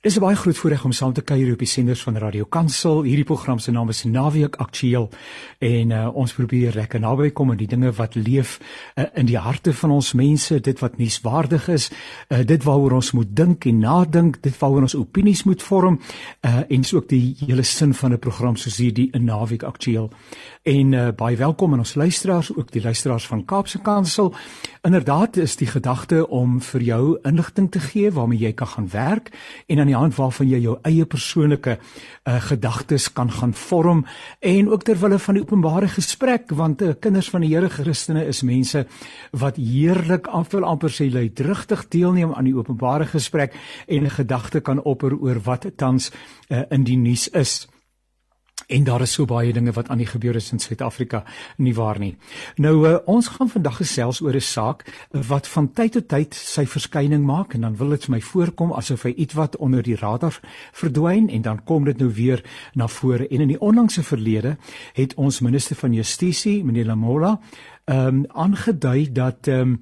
Dis 'n baie groot voorreg om saam te kuier op die senders van Radio Kansel. Hierdie program se naam is Naweek Aktueel en uh, ons probeer lekker naby kom aan die dinge wat leef uh, in die harte van ons mense, dit wat nuuswaardig is, uh, dit waaroor ons moet dink en nadink, dit waaroor ons opinies moet vorm uh, en dis ook die hele sin van 'n program soos hierdie Naweek Aktueel. En uh, baie welkom aan ons luisteraars, ook die luisteraars van Kaapse Kansel. Inderdaad is die gedagte om vir jou inligting te gee waarmee jy kan gaan werk en die hand waarvan jy jou eie persoonlike uh, gedagtes kan gaan vorm en ook ter wille van die openbare gesprek want uh, kinders van die Here Christene is mense wat heerlik aanvul amper sê lei drigtig deelneem aan die openbare gesprek en 'n gedagte kan opper oor wat tans uh, in die nuus is. En daar is so baie dinge wat aan die gebeur is in Suid-Afrika nie waar nie. Nou uh, ons gaan vandag gesels oor 'n saak wat van tyd tot tyd sy verskyning maak en dan wil dit vir my voorkom asof hy ietwat onder die radar verdwyn en dan kom dit nou weer na vore. En in die onlangse verlede het ons minister van Justisie, meneer Lamola, ehm um, aangedui dat ehm um,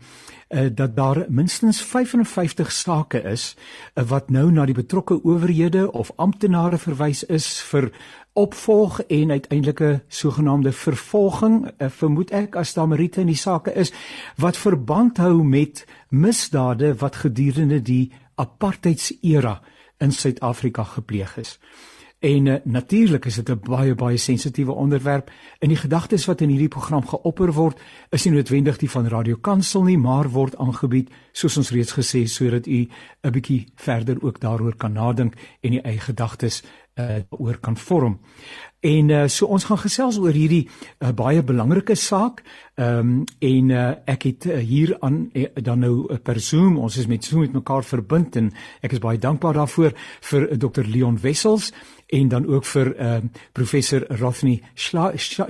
uh, dat daar minstens 55 sake is uh, wat nou na die betrokke owerhede of amptenare verwys is vir opvolg en uiteindelike sogenaamde vervolging uh, vermoed ek as daar meriete in die sake is wat verband hou met misdade wat gedurende die apartheidsera in Suid-Afrika gepleeg is. En uh, natuurlik is dit 'n baie baie sensitiewe onderwerp. In die gedagtes wat in hierdie program geopper word, is nie noodwendig die van Radio Kansel nie, maar word aangebied soos ons reeds gesê sodat u 'n bietjie verder ook daaroor kan nadink en u eie gedagtes uh, oor kan vorm. En uh, so ons gaan gesels oor hierdie uh, baie belangrike saak. Ehm um, en uh, ek het uh, hier aan uh, dan nou uh, per Zoom, ons is met Zoom met mekaar verbind en ek is baie dankbaar daarvoor vir uh, Dr Leon Wessels en dan ook vir ehm uh, professor Rothney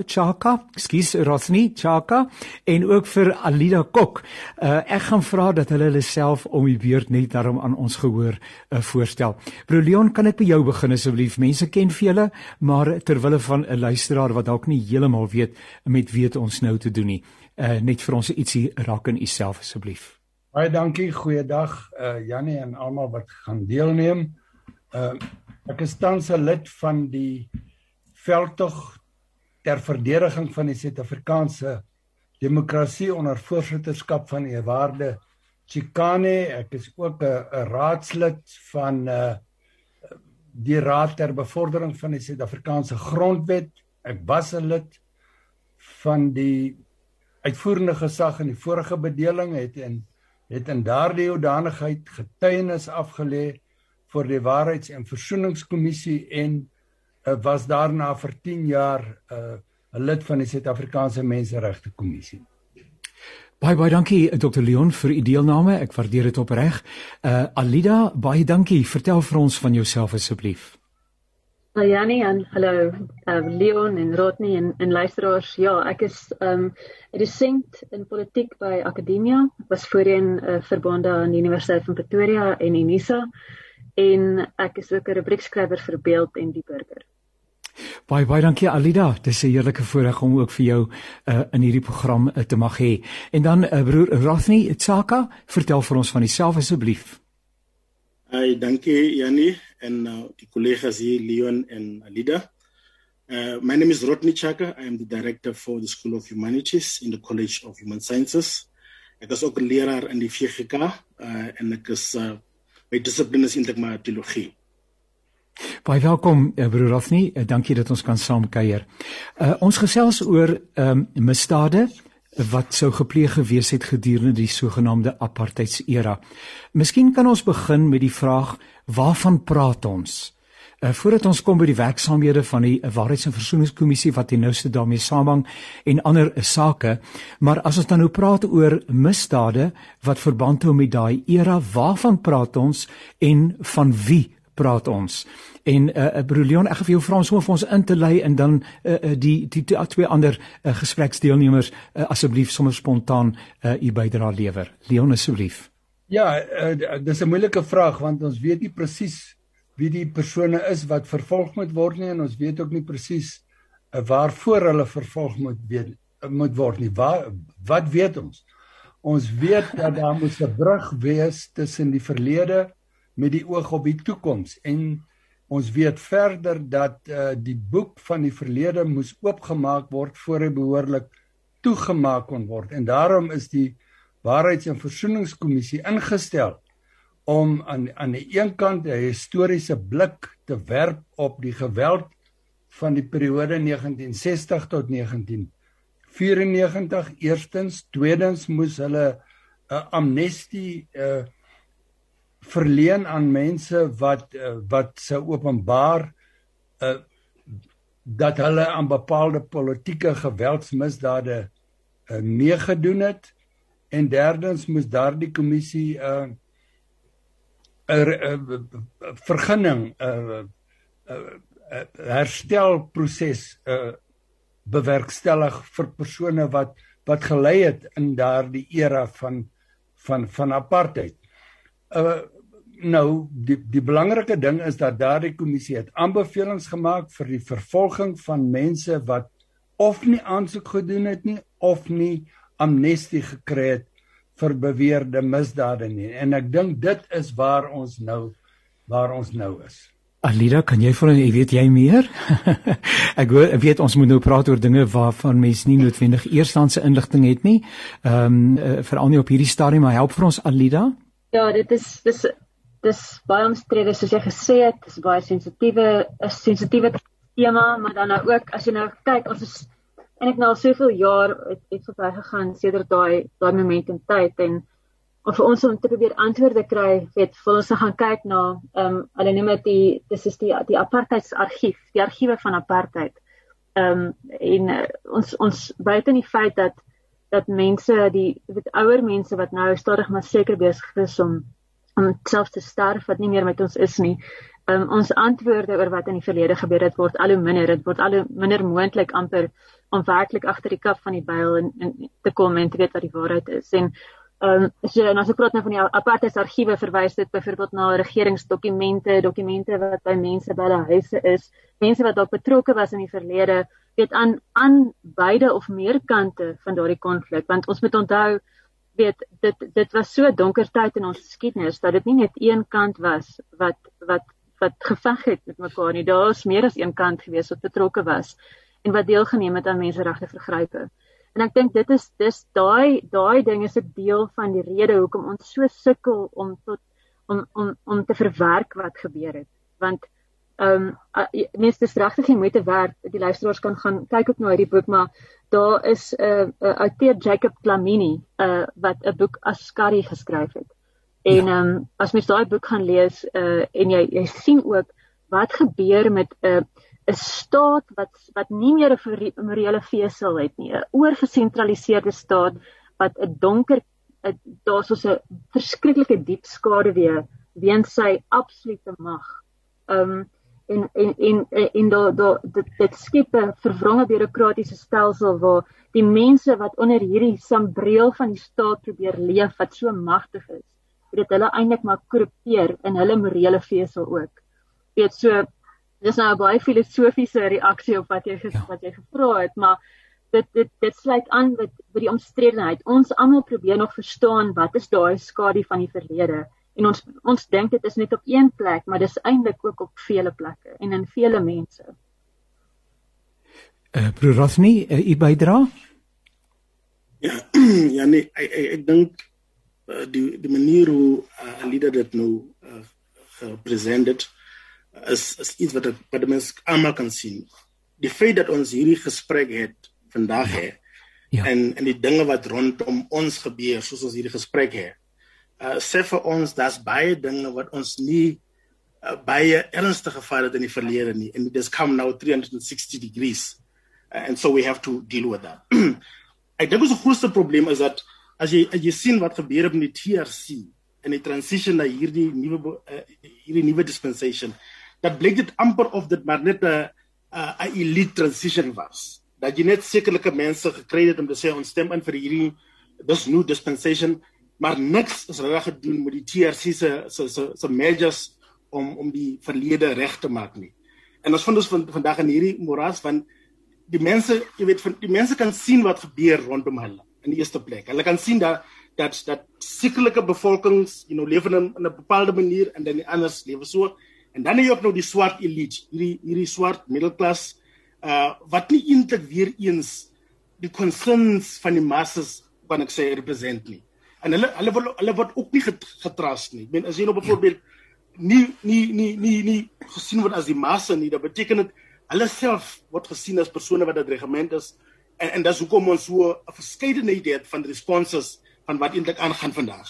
Chaka, skus Rothney Chaka en ook vir Alida Kok. Uh, ek gaan vra dat hulle hulle self om die beurt net daarom aan ons gehoor uh, voorstel. Bro Leon, kan ek by jou begin asseblief? Mense ken vir julle, maar terwille van 'n luisteraar wat dalk nie heeltemal weet met wie ons nou te doen nie, uh, net vir ons ietsie raak in u self asseblief. Baie dankie, goeiedag uh Jannie en almal wat gaan deelneem. Uh Ek is tans 'n lid van die veldtog ter verdediging van die Suid-Afrikaanse demokrasie onder voorsitterskap van Ewarde Chikane. Ek is ook 'n raadslid van uh die Raad ter Bevordering van die Suid-Afrikaanse Grondwet. Ek was 'n lid van die uitvoerende gesag in die vorige bedeling het en het in daardie hoedanigheid getuienis afgelê vir die waarheids- en versoeningskommissie en uh, was daarna vir 10 jaar uh, 'n uh, lid van die Suid-Afrikaanse Menseregte Kommissie. Baie baie dankie Dr Leon vir u deelname. Ek waardeer dit opreg. Uh Alida, baie dankie. Vertel vir ons van jouself asseblief. Hallo Janie en hallo uh, Leon en Rodney en en luisteraars. Ja, ek is um 'n dosent in politiek by Akademia. Ek was voorheen uh, verbonde aan die Universiteit van Pretoria en Unisa en ek is ook 'n rubriekskrywer vir Beeld en die Burger. Baie baie dankie Alida. Dit is 'n heerlike voorreg om ook vir jou uh, in hierdie program uh, te mag hê. En dan uh, broer Rafni Tsaka, vertel vir ons van jouself asseblief. Hi, dankie Janie en uh, die kollegas hier Leon en Alida. Uh, my name is Rodney Chaka. I am the director for the School of Humanities in the College of Human Sciences. Ek is ook 'n leraar in die VGK uh, en ek is uh, my dissipline is eintlik maar teologie. Baie welkom eh, broer Rafni, eh, dankie dat ons kan saam kuier. Uh, ons gesels oor ehm um, misdade wat sou gepleeg gewees het gedurende die sogenaamde apartheidsera. Miskien kan ons begin met die vraag waarvan praat ons? Uh, voordat ons kom by die werksaamhede van die Waarheids- en Versoeningskommissie wat die nouste daarmee samehang en ander sake, maar as ons dan nou praat oor misdade wat verband hou met daai era, waarvan praat ons en van wie praat ons? En uh, uh broer Leon, ek gaan vir jou vra om sommer vir ons in te lei en dan uh, uh die die, die twee ander uh, gespreksdeelnemers uh, asseblief sommer spontaan uh u bydrae lewer. Leon asseblief. Ja, uh, dis 'n moeilike vraag want ons weet nie presies wie die persone is wat vervolg moet word nie en ons weet ook nie presies uh, waarvoor hulle vervolg moet weet moet word nie. Wat wat weet ons? Ons weet dat daar moet 'n brug wees tussen die verlede met die oog op die toekoms en ons weet verder dat uh, die boek van die verlede moes oopgemaak word voor hy behoorlik toegemaak kon word en daarom is die waarheids- en versoeningskommissie ingestel om aan aan die een kant 'n historiese blik te werp op die geweld van die periode 1960 tot 1994 eerstens tweedens moes hulle 'n amnestie uh, verleen aan mense wat uh, wat sou openbaar uh, dat hulle aan bepaalde politieke geweldsmisdade uh, meegedoen het. En derdens moes daardie kommissie 'n uh, vergunning 'n herstelproses bewerkstellig vir persone wat wat gelei het in daardie era van van van apartheid. Uh nou die die belangrike ding is dat daardie kommissie het aanbevelings gemaak vir die vervolging van mense wat of nie aansoek gedoen het nie of nie amnestie gekry het vir beweerde misdade nie. En ek dink dit is waar ons nou waar ons nou is. Alida, kan jy vir ons weet jy meer? ek hoor ek weet ons moet nou praat oor dinge waarvan mense nie noodwendig eerstandse inligting het nie. Ehm um, uh, veral nie op hierdie stadium, maar help vir ons Alida. Ja, dit is dis dis baie omstrede soos jy gesê het, dis baie sensitiewe 'n sensitiewe tema, maar dan nou ook as jy nou kyk, ons is eintlik nou al soveel jaar het, het verby gegaan sedert daai daai moment in tyd en of vir ons om te probeer antwoorde kry, weet, wil ons gaan kyk na ehm um, hulle noem dit die dis is die die apartheidsargief, die argiewe van apartheid. Ehm um, en uh, ons ons buite in die feit dat dat mense die weet ouer mense wat nou stadig maar seker besig is om om self te sterf wat nie meer met ons is nie. Ehm um, ons antwoorde oor wat in die verlede gebeur het word al hoe minder, dit word al hoe minder moontlik amper om werklik agter die kap van die byl en, en te kom en te weet wat die waarheid is. En Ehm um, so en as ek praat nou van die aparte argiewe verwys dit byvoorbeeld na regeringsdokumente, dokumente wat by mense by hulle huise is, mense wat dalk betrokke was in die verlede, weet aan aan beide of meer kante van daardie konflik, want ons moet onthou weet dit dit was so donker tyd in ons geskiedenis dat dit nie net een kant was wat wat wat geveg het met mekaar nie. Daar's meer as een kant gewees wat betrokke was en wat deelgeneem het aan menseregte vergrype. En ek dink dit is dis daai daai ding is 'n deel van die rede hoekom ons so sukkel om tot om om om te verwerk wat gebeur het. Want ehm um, mense dis regtig nie moeite werd. Die luisteraars kan gaan kyk ook na hierdie boek, maar daar is 'n uh, uh, outeur Jacob Flamini uh wat 'n boek Askari geskryf het. En ja. ehm ja. um, as mens daai boek gaan lees uh en jy jy sien ook wat gebeur met 'n uh, 'n staat wat wat nie meer 'n morele vesel het nie, 'n oorgesentraliseerde staat wat 'n donker daar's so 'n verskriklike diep skade weer weens sy absolute mag. Um en en en en daar daar dit, dit skep 'n verwronge bureaukratiese stelsel waar die mense wat onder hierdie sambreel van die staat probeer leef wat so magtig is, dit hulle eintlik maar korrupteer in hulle morele vesel ook. Weet so dis nou 'n baie filosofiese reaksie op wat jy ja. wat jy gevra het, maar dit dit dit sluit aan met by die omstredenheid. Ons almal probeer nog verstaan wat is daai skadu van die verlede en ons ons dink dit is net op een plek, maar dis eintlik ook op vele plekke en in vele mense. Eh uh, Broer Rosni, uh, u bydra? Ja, ja nee, ek ek, ek dink uh, die die manier hoe uh, Alida dit nou uh, gepresenteer is is iets wat wat mense almal kan sien. Die feit dat ons hierdie gesprek het vandag hè ja. en en die dinge wat rondom ons gebeur soos ons hierdie gesprek het. Uh sê vir ons dat baie dinge wat ons nie uh, baie ernstige gevaar het in die verlede nie and it has come now 360 degrees uh, and so we have to deal with that. Ek dink ons grootste probleem is dat as jy as jy sien wat gebeur op in die TRC in die transition na hierdie nuwe uh, hierdie nuwe dispensation dat blyk dit amper of dit maar net 'n 'n elite transition was. Dat jy net sekerlike mense gekry het om te sê ons stem in vir hierdie this new dispensation, maar niks is reg gedoen met die TRC se se se om om die verlede reg te maak nie. En ons vind ons van vandag in hierdie moras van die mense, jy weet die mense kan sien wat gebeur rondom hulle in die eerste plek. Hulle kan sien dat dat dat sekelike bevolkings, you know, leef in 'n bepaalde manier en dan die anders lewe so. En dan het jy ook nou die swart elite, hierdie hierdie swart middelklas uh wat nie eintlik weer eens die concerns van die masses kan ek sê represent nie. En hulle hulle word hulle word ook nie getrust nie. Ek meen as jy nou byvoorbeeld nie nie nie nie nie gesien word as die massa nie, dit beteken dit hulle self word gesien as persone wat 'n regiment is en en dis hoekom ons so 'n verskeidenheid het van responses van wat eintlik aangaan vandag.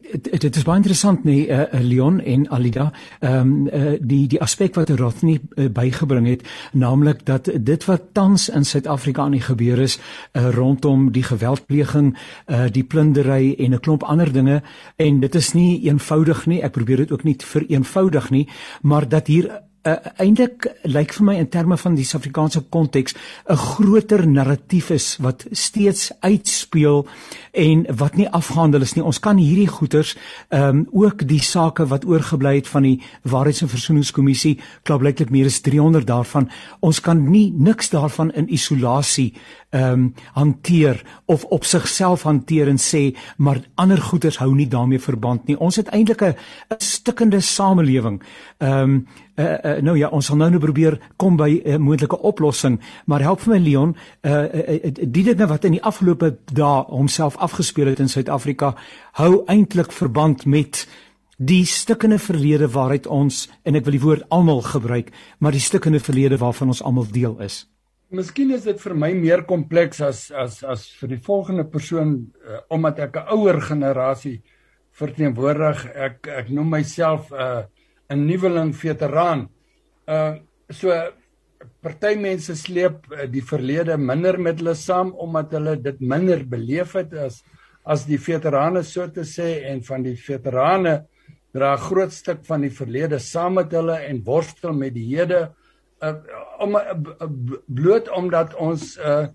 Dit is baie interessant nee uh, Leon en Alida. Ehm um, uh, die die aspek wat Rothney uh, bygebring het naamlik dat dit wat tans in Suid-Afrika aan die gebeur is uh, rondom die geweldpleging uh, die plundering en 'n klomp ander dinge en dit is nie eenvoudig nie ek probeer dit ook nie vereenvoudig nie maar dat hier uh, eintlik lyk vir my in terme van die Suid-Afrikaanse konteks 'n groter narratief is wat steeds uitspeel en wat nie afgehandel is nie. Ons kan hierdie goeters ehm um, ook die sake wat oorgebly het van die Waarheids- en Versoeningskommissie, klaarblyklik meer as 300 daarvan, ons kan nie niks daarvan in isolasie ehm um, hanteer of op sigself hanteer en sê maar ander goeters hou nie daarmee verband nie. Ons het eintlik 'n stikkende samelewing. Ehm um, uh, uh, nou ja, ons sal nou nou probeer kom by 'n uh, moontlike oplossing, maar help vir my Leon, uh, uh, die dinge wat in die afgelope dae homself afgespeel het in Suid-Afrika, hou eintlik verband met die stukkende verlede waaruit ons en ek wil die woord almal gebruik, maar die stukkende verlede waarvan ons almal deel is. Miskien is dit vir my meer kompleks as as as vir die volgende persoon uh, omdat ek 'n ouer generasie verteenwoordig. Ek ek noem myself 'n uh, 'n nuweling veteraan. Uh so party mense sleep uh, die verlede minder met hulle saam omdat hulle dit minder beleef het as as die veterane so te sê en van die veterane dra 'n groot stuk van die verlede saam met hulle en worstel met die hede uh, om uh, bloot omdat ons uh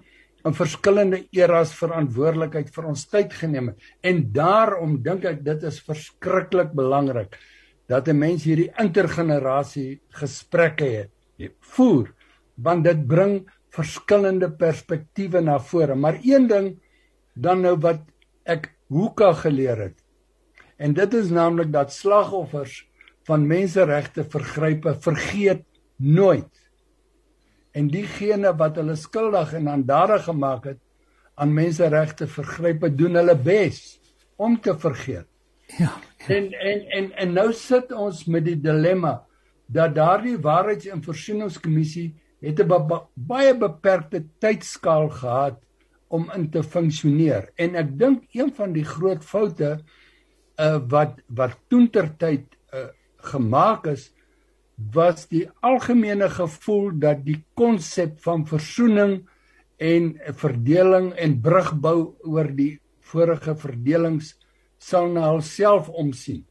in verskillende eras verantwoordelikheid vir ons tyd geneem het. En daarom dink ek dit is verskriklik belangrik dat 'n mens hierdie intergenerasie gesprekke het voer want dit bring verskillende perspektiewe na vore. Maar een ding dan nou wat ek hoeka geleer het en dit is naamlik dat slagoffers van menseregte vergrype vergeet nooit en diegene wat hulle skuldig en aandadig gemaak het aan menseregte vergrype doen hulle bes om te vergeet ja En en en en nou sit ons met die dilemma dat daardie waarheids- en versoeningskommissie het 'n ba baie beperkte tydskaal gehad om in te funksioneer. En ek dink een van die groot foute uh wat wat toentertyd uh gemaak is was die algemene gevoel dat die konsep van versoening en verdeling en brugbou oor die vorige verdelings sal na hulself omsien.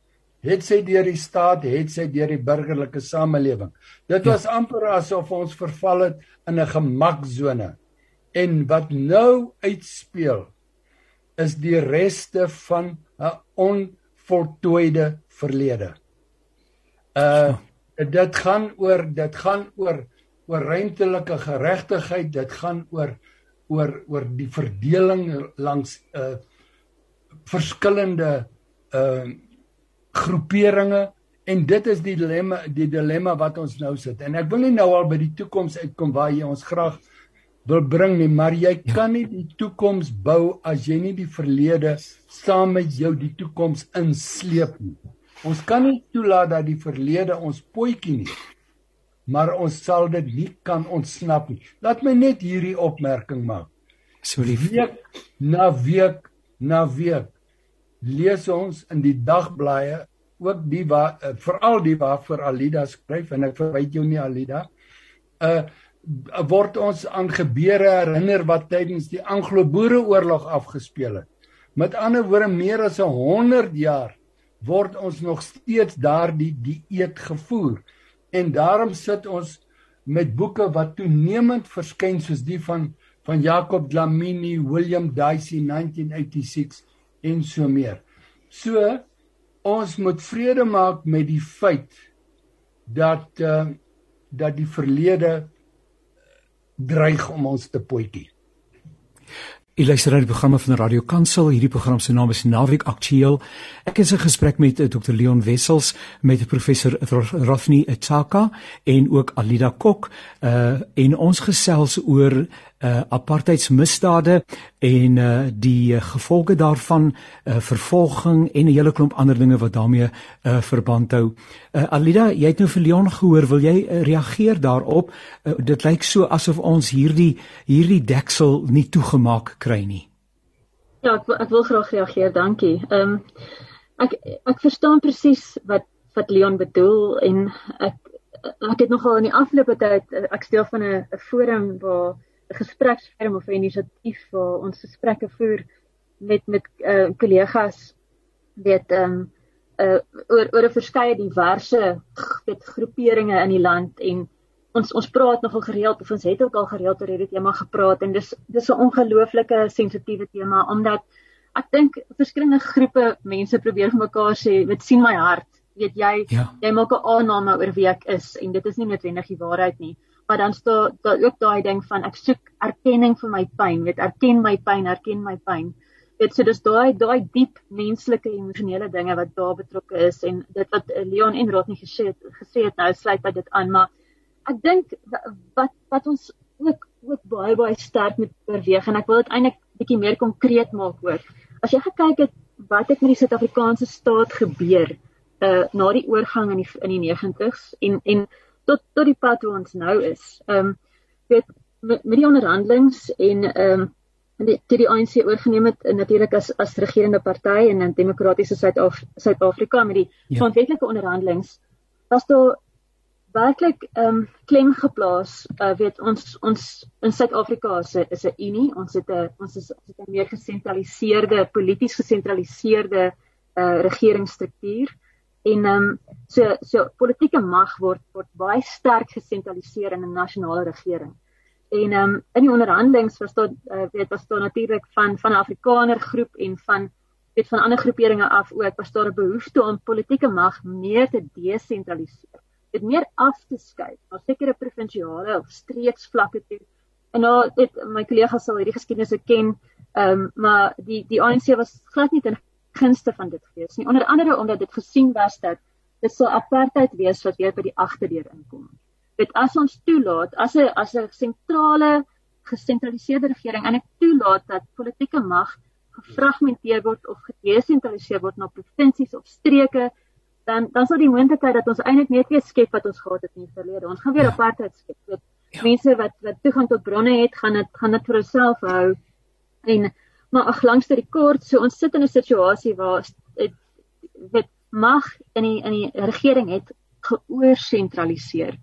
Het sy deur die staat, het sy deur die burgerlike samelewing. Dit was ja. amper asof ons verval het in 'n gemaksone. En wat nou uitspeel is die reste van 'n onvoltooide verlede. Uh dit gaan oor dit gaan oor oor ruimtelike geregtigheid, dit gaan oor oor oor die verdeling langs uh verskillende uh groeperinge en dit is die dilemma die dilemma wat ons nou sit. En ek wil nie nou al by die toekoms uitkom waar jy ons graag wil bring nie, maar jy ja. kan nie die toekoms bou as jy nie die verlede saam met jou die toekoms insleep nie. Ons kan nie toelaat dat die verlede ons potjie nie. Maar ons sal dit nie kan ontsnap nie. Laat my net hierdie opmerking maak. So lief. Week na week na week lees ons in die dagblaaie ook die waar uh, veral die waar vir Alida skryf en ek verwyd jou nie Alida uh word ons aan gebeure herinner wat tydens die Anglo-Boereoorlog afgespeel het. Met ander woorde meer as 100 jaar word ons nog steeds daardie dieet gevoer. En daarom sit ons met boeke wat toenemend verskyn soos die van van Jacob Dlamini, William Dicey 1986 en so meer. So ons moet vrede maak met die feit dat uh dat die verlede dreig om ons te potjie. Jy luister na die programme van Radio Kansel. Hierdie program se naam is Naweek Aktueel. Ek is in gesprek met eh, Dr Leon Wessels, met professor Rafni Etaka en ook Alida Kok. Uh en ons gesels oor uh apartheidsmisdade en uh die uh, gevolge daarvan, uh vervolging en 'n hele klomp ander dinge wat daarmee uh verband hou. Uh Alida, jy het nou vir Leon gehoor, wil jy uh, reageer daarop? Uh, dit lyk so asof ons hierdie hierdie deksel nie toegemaak kry nie. Ja, ek, ek wil graag reageer, dankie. Ehm um, ek ek verstaan presies wat wat Leon bedoel en ek ek het nogal in die afgelope tyd ek steel van 'n forum waar gespreksforum of 'n inisiatief waar ons gesprekke voer met met uh, kollegas weet ehm um, uh, oor oor 'n verskeie diverse weet groeperinge in die land en ons ons praat nogal gereeld of ons het ook al gereeld oor hierdie tema gepraat en dis dis 'n ongelooflike sensitiewe tema omdat ek dink verskillende groepe mense probeer vir mekaar sê weet sien my hart weet jy ja. jy maak 'n aanname oor wie ek is en dit is nie noodwendig die waarheid nie maar dan staan daar ook daai ding van ek soek erkenning vir my pyn weet erken my pyn erken my pyn dit so dis daai daai diep menslike emosionele dinge wat daar betrokke is en dit wat Leon en Rodney gesê het gesê het nou sluit by dit aan maar ek dink wat wat ons ook ook baie baie sterk moet beweeg en ek wil dit eintlik bietjie meer konkreet maak ook. As jy gekyk het wat het met die Suid-Afrikaanse staat gebeur uh na die oorgang in die in die 90's en en tot tot die pad waar ons nou is. Um weet met, met die onderhandelings en um die die, die ANC oorgeneem het natuurlik as as regerende party in 'n demokratiese Suid-Afrika met die ja. grondwetlike onderhandelings was daar werklik ehm um, klem geplaas uh, weet ons ons in Suid-Afrika is 'n is 'n unie ons het 'n ons is ons het 'n meer gesentraliseerde polities gesentraliseerde uh, regeringsstruktuur en ehm um, so so politieke mag word word baie sterk gesentraliseer in 'n nasionale regering. En ehm um, in die onderhandelings was daar uh, weet was daar natuurlik van van 'n Afrikaner groep en van weet van ander groeperinge af ook was daar 'n behoefte om politieke mag meer te desentraliseer. Dit meer af te skuif. Na sekere provinsiale of streeksvlakke toe. En nou dit my kollegas sal hierdie geskiedenisse ken, ehm um, maar die die ANC was glad nie ten gunste van dit gewees nie. Onder andere omdat dit gesien was dat dit sou apartheid wees wat weer by die agterdeur inkom. Dit as ons toelaat as 'n as 'n sentrale gesentraliseerde regering en ek toelaat dat politieke mag gefragmenteer word of gedesentraliseer word na provinsies of streke dan dan sal die moontlikheid dat ons eintlik net weer skep wat ons gehad het in die verlede. Ons gaan weer ja. apartheid skep. Dit ja. mense wat wat toegang tot bronne het, gaan dit gaan dit vir hulself hou. En maar ag langs die kort, so ons sit in 'n situasie waar dit mag in die in die regering het geoorsentraliseer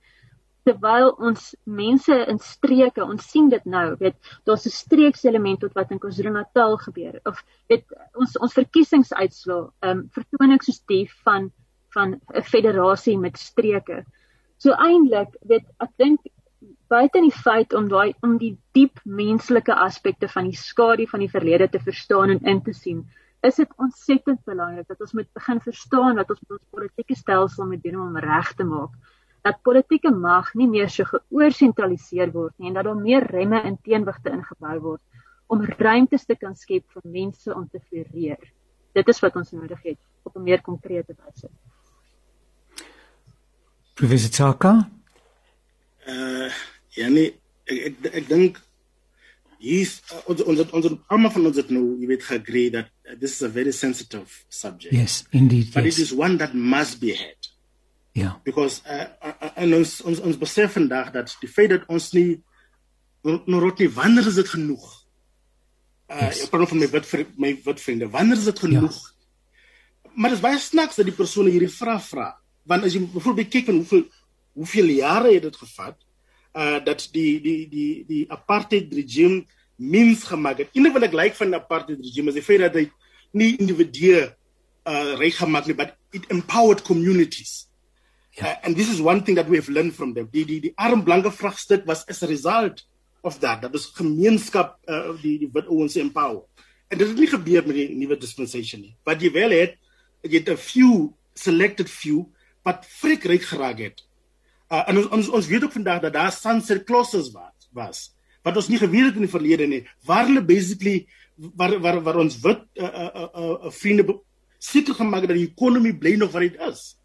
terwyl ons mense in streke ons sien dit nou weet daar's 'n streekselement tot wat in KwaZulu-Natal gebeur of weet ons ons verkiesingsuitslae ehm um, vertoning soos die van van 'n federasie met streke. So eintlik, weet ek dink buite die feit om daai om die diep menslike aspekte van die skadu van die verlede te verstaan en in te sien, is dit ontsettend belangrik dat ons moet begin verstaan wat ons met ons politieke stelsel moet doen om reg te maak dat politieke mag nie meer so geoorsentraliseer word nie en dat daar meer remme en teenwigte ingebou word om ruimtes te kan skep vir mense om te floreer. Dit is wat ons nodig het op 'n meer konkrete wyse. Professor Tsaka? Uh ja nee, ek, ek dink hier's uh, ons ons ons almal van ons het nou jy weet geagree that uh, this is a very sensitive subject. Yes, indeed. But yes. it is one that must be had. Ja. Yeah. Because uh, uh, uh, en ons ons ons besef vandag dat die feit dat ons nie nou rot nie wanneer is dit genoeg? Uh yes. ek praat van my wit my wit vriende, wanneer is dit genoeg? Ja. Maar dit is baie snaaks dat die persone hierdie vraag vra want as jy byvoorbeeld kyk van hoeveel hoeveel jare het dit gevat uh dat die die die die apartheid regime mens gemaak het. Enig wat ek like van die apartheid regime is die feit dat hy nie individue uh reg gemaak het, but it empowered communities. Yeah. Ja. Uh, and this is one thing that we have learned from them. Die die die arm blanke vraagstuk was as a result of that. Dat is gemeenskap uh die die wit ouens empower. En dit het nie gebeur met die nuwe dispensation nie. Wat jy wel het, jy het 'n few selected few wat frikryk geraak het. Uh, en ons ons ons weet ook vandag dat daar sunset clauses was was wat ons nie geweet het in die verlede nie waar hulle basically waar waar waar ons wit uh, uh, uh, uh, vriende seker gemaak dat die ekonomie bly nog wat dit is.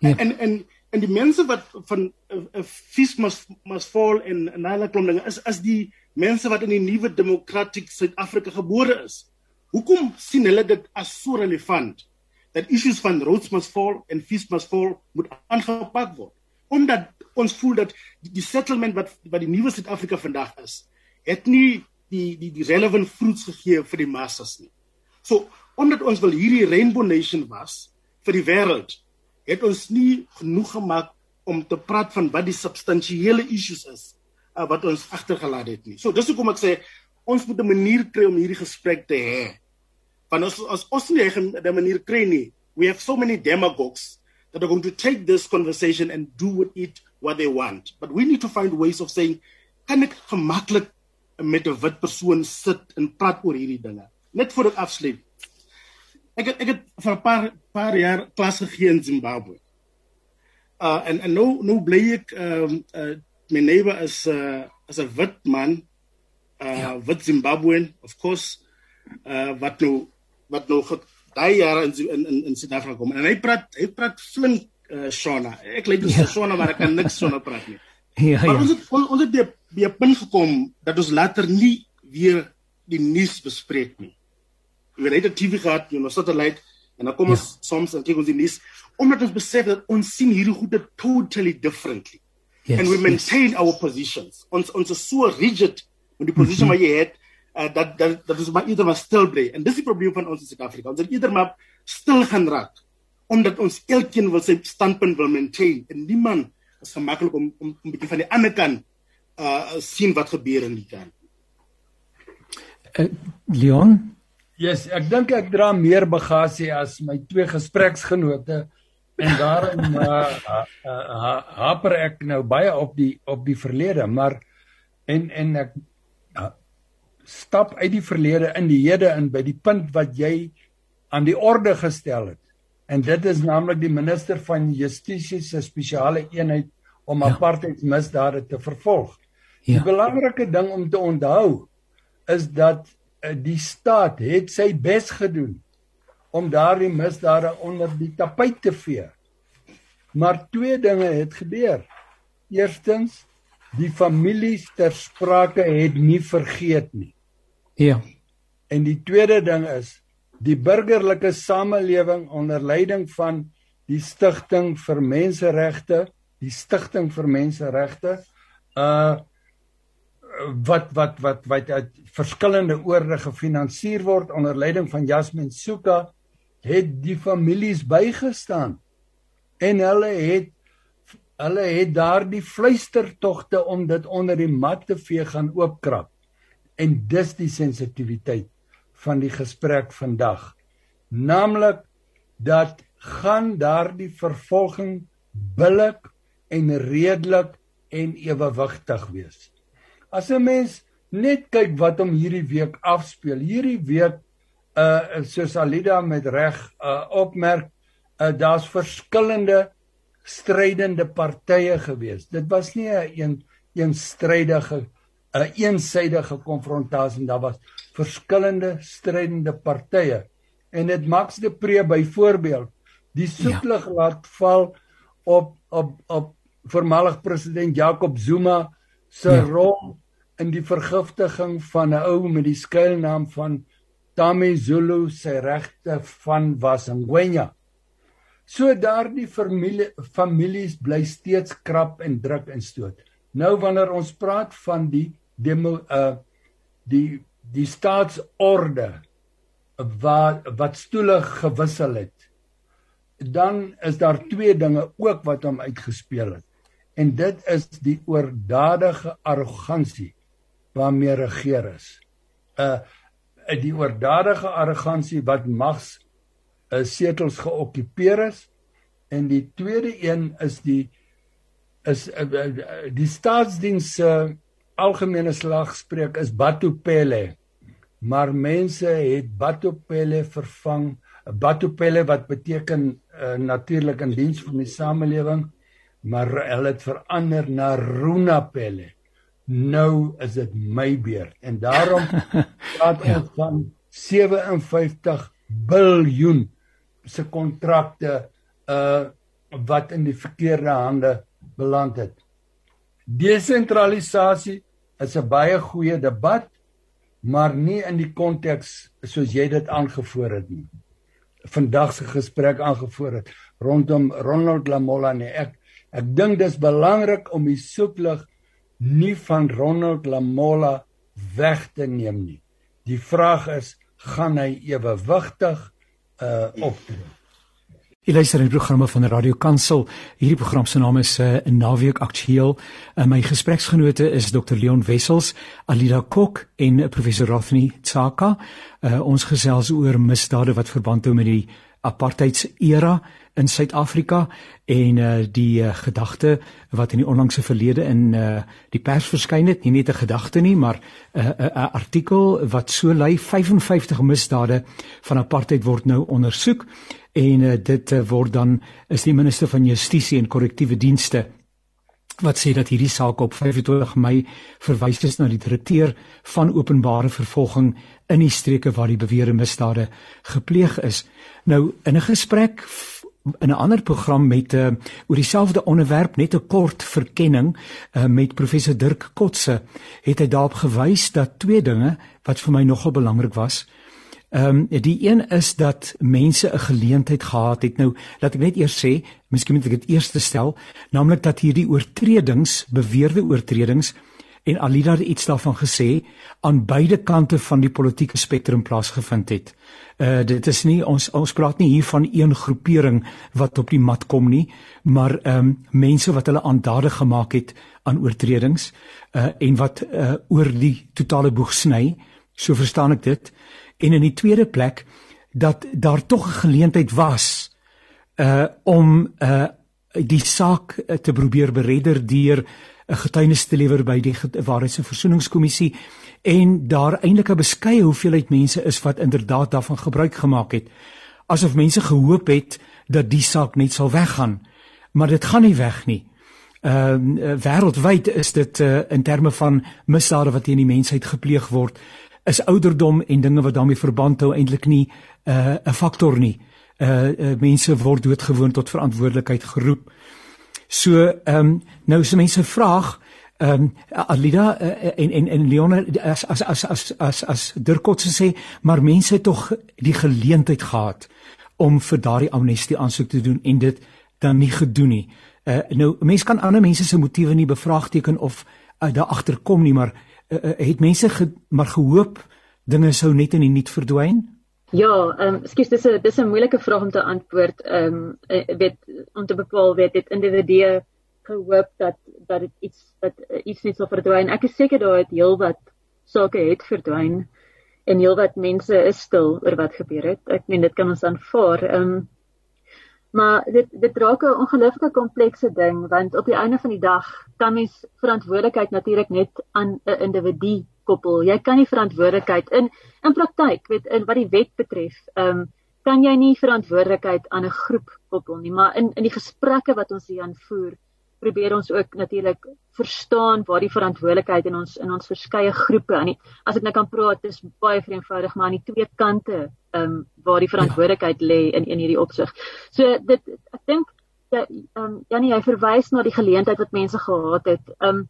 Ja. en en en die mense wat van 'n uh, uh, fees must must fall in en hulle klomp dinge is is die mense wat in die nuwe democratic Suid-Afrika gebore is. Hoekom sien hulle dit as so relevant dat issues van roads must fall en fees must fall moet aangepak word omdat ons voel dat die, die settlement wat wat die nuwe Suid-Afrika vandag is, het nie die die die relevant fruits gegee vir die massas nie. So omdat ons wil hierdie rainbow nation was vir die wêreld, het ons nie genoeg gemaak om te praat van wat die substansiële issues is uh, wat ons agtergelaat het nie. So dis hoekom ek sê ons moet 'n manier kry om hierdie gesprek te hê. Want as as ons nie 'n manier kry nie, we have so many demagogues that are going to take this conversation and do with it what they want. But we need to find ways of saying, kan ek gemaklik met 'n wit persoon sit en praat oor hierdie dinge? Net voor ek afsluit. Ek het, ek het vir 'n paar paar jaar klas gegee in Zimbabwe. Uh en en nou nou bly ek ehm um, uh my neighbor is uh as 'n wit man uh ja. wit Zimbabwean of course uh wat nou wat nou daai jare in in in Suid-Afrika kom en hy praat hy praat flink uh, Shona. Ek lê dus ja. Shona maar ek kan niks Shona praat nie. Ja, maar ja. ons het on, ons het by 'n punt gekom dat ons later nie weer die nuus bespreek nie. Jy weet, hy het TV gehad, jy know, satellite en dan kom ja. ons soms en kyk ons die nuus omdat ons besef dat ons sien hierdie goede totally differently. Yes, and we maintain yes. our positions. Ons ons is so rigid in die position mm -hmm. wat jy het uh, dat dat dat is maar eerder maar stil bly. En dis die probleem van ons in Suid-Afrika. Ons het eerder maar stil gaan raak omdat ons elkeen wil sy standpunt wil maintain en niemand is gemaklik om om 'n bietjie van die ander kant uh sien wat gebeur in die kant. Uh, Leon, yes, ek dink ek dra meer bagasie as my twee gespreksgenote en daarom uh, uh, uh, haper ek nou baie op die op die verlede, maar en en ek stap uit die verlede in die hede in by die punt wat jy aan die orde gestel het. En dit is naamlik die minister van Justisie se spesiale eenheid om ja. apartheidsmisdade te vervolg. Ja. Die belangrike ding om te onthou is dat uh, die staat het sy bes gedoen om daardie misdade onder die tapuit te vee. Maar twee dinge het gebeur. Eerstens, die families ter sprake het nie vergeet nie. Ja. En die tweede ding is die burgerlike samelewing onder leiding van die stigting vir menseregte, die stigting vir menseregte uh wat wat wat wat uit verskillende oorde gefinansier word onder leiding van Jasmin Suka het die families bygestaan en hulle het hulle het daardie fluistertogte om dit onder die mat te vee gaan oopkrap en dis die sensitiwiteit van die gesprek vandag. Naamlik dat gaan daardie vervolging billik en redelik en ewewigtig wees. As 'n mens net kyk wat om hierdie week afspeel hierdie week uh soos Alida met reg uh opmerk uh daar's verskillende strydende partye gewees. Dit was nie 'n een eenstrydige 'n eensidedige konfrontasie en daar was verskillende strydende partye. En dit Max de Pre byvoorbeeld die soetlig ja. laat val op op op voormalig president Jacob Zuma se ja. rol in die vergiftiging van 'n ou met die skuilnaam van Tami Zulu se regte van Wasangwenya. So daardie familie families bly steeds krap en druk en stoot. Nou wanneer ons praat van die demo uh die die staatsorde wat wat stoele gewissel het dan is daar twee dinge ook wat hom uitgespeel het. En dit is die oordadige arrogansie waarmee regeer is. Uh die oordadige arrogansie wat mags uh, setels geokkupeer is. En die tweede een is die is uh, uh, die staatsdiens uh, algemene slagspreuk is batupele. Maar mense het batupele vervang. Batupele wat beteken uh, natuurlik in diens van die samelewing, maar hulle het verander na runapele. nou is dit my beurt en daarom praat ja. ons van 57 biljoen se kontrakte uh wat in die verkeerde hande beland het. Desentralisasie is 'n baie goeie debat, maar nie in die konteks soos jy dit aangevoer het nie. Vandag se gesprek aangevoer het rondom Ronald Lamola nee ek ek dink dis belangrik om die soeklig nie van Ronald Lamola weg te neem nie. Die vraag is gaan hy ewewigtig uh optree? Jy luister na die programme van Radio Kansel. Hierdie program se naam is 'n uh, Naweek Aktueel. Uh, my gespreksgenote is Dr Leon Wessels, Alida Kok en uh, Professor Rothney Tsaka. Uh, ons gesels oor misdade wat verband hou met die apartheidsera in Suid-Afrika en uh die uh, gedagte wat in die onlangse verlede in uh die pers verskyn het, nie net 'n gedagte nie, maar 'n uh, 'n uh, artikel wat so lui 55 misdade van apartheid word nou ondersoek en uh, dit uh, word dan is die minister van Justisie en Korrektiewe Dienste wat sê dat hierdie saak op 25 Mei verwys is na die direkteur van openbare vervolging in die streke waar die beweerde misdade gepleeg is. Nou in 'n gesprek in 'n ander program met uh, oor dieselfde onderwerp net 'n kort verkenning uh, met professor Dirk Kotse het hy daarop gewys dat twee dinge wat vir my nogal belangrik was. Ehm um, die een is dat mense 'n geleentheid gehad het. Nou, laat ek net eers sê, miskien moet ek dit eers stel, naamlik dat hierdie oortredings, beweerde oortredings en Alida het iets daarvan gesê aan beide kante van die politieke spektrum plaasgevind het. Uh dit is nie ons ons praat nie hier van een groepering wat op die mat kom nie, maar ehm um, mense wat hulle aandadig gemaak het aan oortredings uh en wat uh oor die totale boeg sny, so verstaan ek dit en in die tweede plek dat daar tog 'n geleentheid was uh om uh die saak uh, te probeer beredder deur 'n getuienis te lewer by die Waarheids- en Versoeningskommissie en daar eintlik 'n beskeie hoeveelheid mense is wat inderdaad daarvan gebruik gemaak het asof mense gehoop het dat die saak net sal weggaan maar dit gaan nie weg nie. Ehm uh, wêreldwyd is dit uh, in terme van misdade wat teen die mensheid gepleeg word is ouderdom en dinge wat daarmee verband hou eintlik nie 'n uh, 'n faktor nie. Uh, uh mense word doodgewoon tot verantwoordelikheid geroep. So ehm um, nou is mense vraag ehm um, Alida uh, en en en Leon as as as as as as Dirkot sê maar mense het tog die geleentheid gehad om vir daardie amnestie aansoek te doen en dit dan nie gedoen nie. Uh nou mense kan ander mense se motiewe nie bevraagteken of uh, daar agterkom nie maar uh, het mense ge, maar gehoop dinge sou net in die niet verdwyn? Ja, ehm um, skus dis 'n dis 'n moeilike vraag om te antwoord. Ehm um, weet om te bepaal weet dit individue gehoop dat dat dit iets dat iets net sou verdwyn. Ek is seker daar het heelwat sake het verdwyn en heelwat mense is stil oor wat gebeur het. Ek meen dit kan ons aanvaar. Ehm um, Maar dit dit raak 'n ongelooflike komplekse ding want op die einde van die dag kan mens verantwoordelikheid natuurlik net aan 'n individu koppel. Jy kan nie verantwoordelikheid in in praktyk, weet in wat die wet betref, ehm um, kan jy nie verantwoordelikheid aan 'n groep koppel nie, maar in in die gesprekke wat ons hier aanvoer, probeer ons ook natuurlik verstaan waar die verantwoordelikheid in ons in ons verskeie groepe aan die as ek nou kan praat dis baie eenvoudig maar aan die twee kante ehm um, waar die verantwoordelikheid lê in in hierdie opsig. So dit ek dink ja ehm um, Janie jy verwys na die geleentheid wat mense gehad het. Ehm um,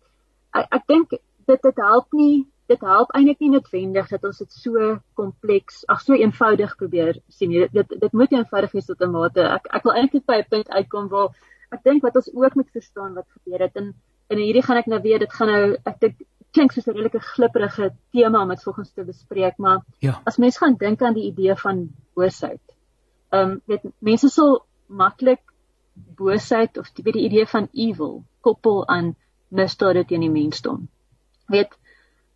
ek ek dink dit dit help nie dit help eintlik nie noodwendig dat ons dit so kompleks ag so eenvoudig probeer sien. Dit dit, dit moet eenvoudig wees tot 'n mate. Ek ek wil eintlik by 'n punt uitkom waar ek dink wat ons ook moet verstaan wat gebeur het en en hierdie gaan ek nou weer dit gaan nou ek dink klink soos 'n redelike glipperige tema om dit volgens te bespreek maar ja. as mens gaan dink aan die idee van boosheid. Ehm um, weet mense sal maklik boosheid of die, die idee van evil koppel aan misdade teen die mensdom. Weet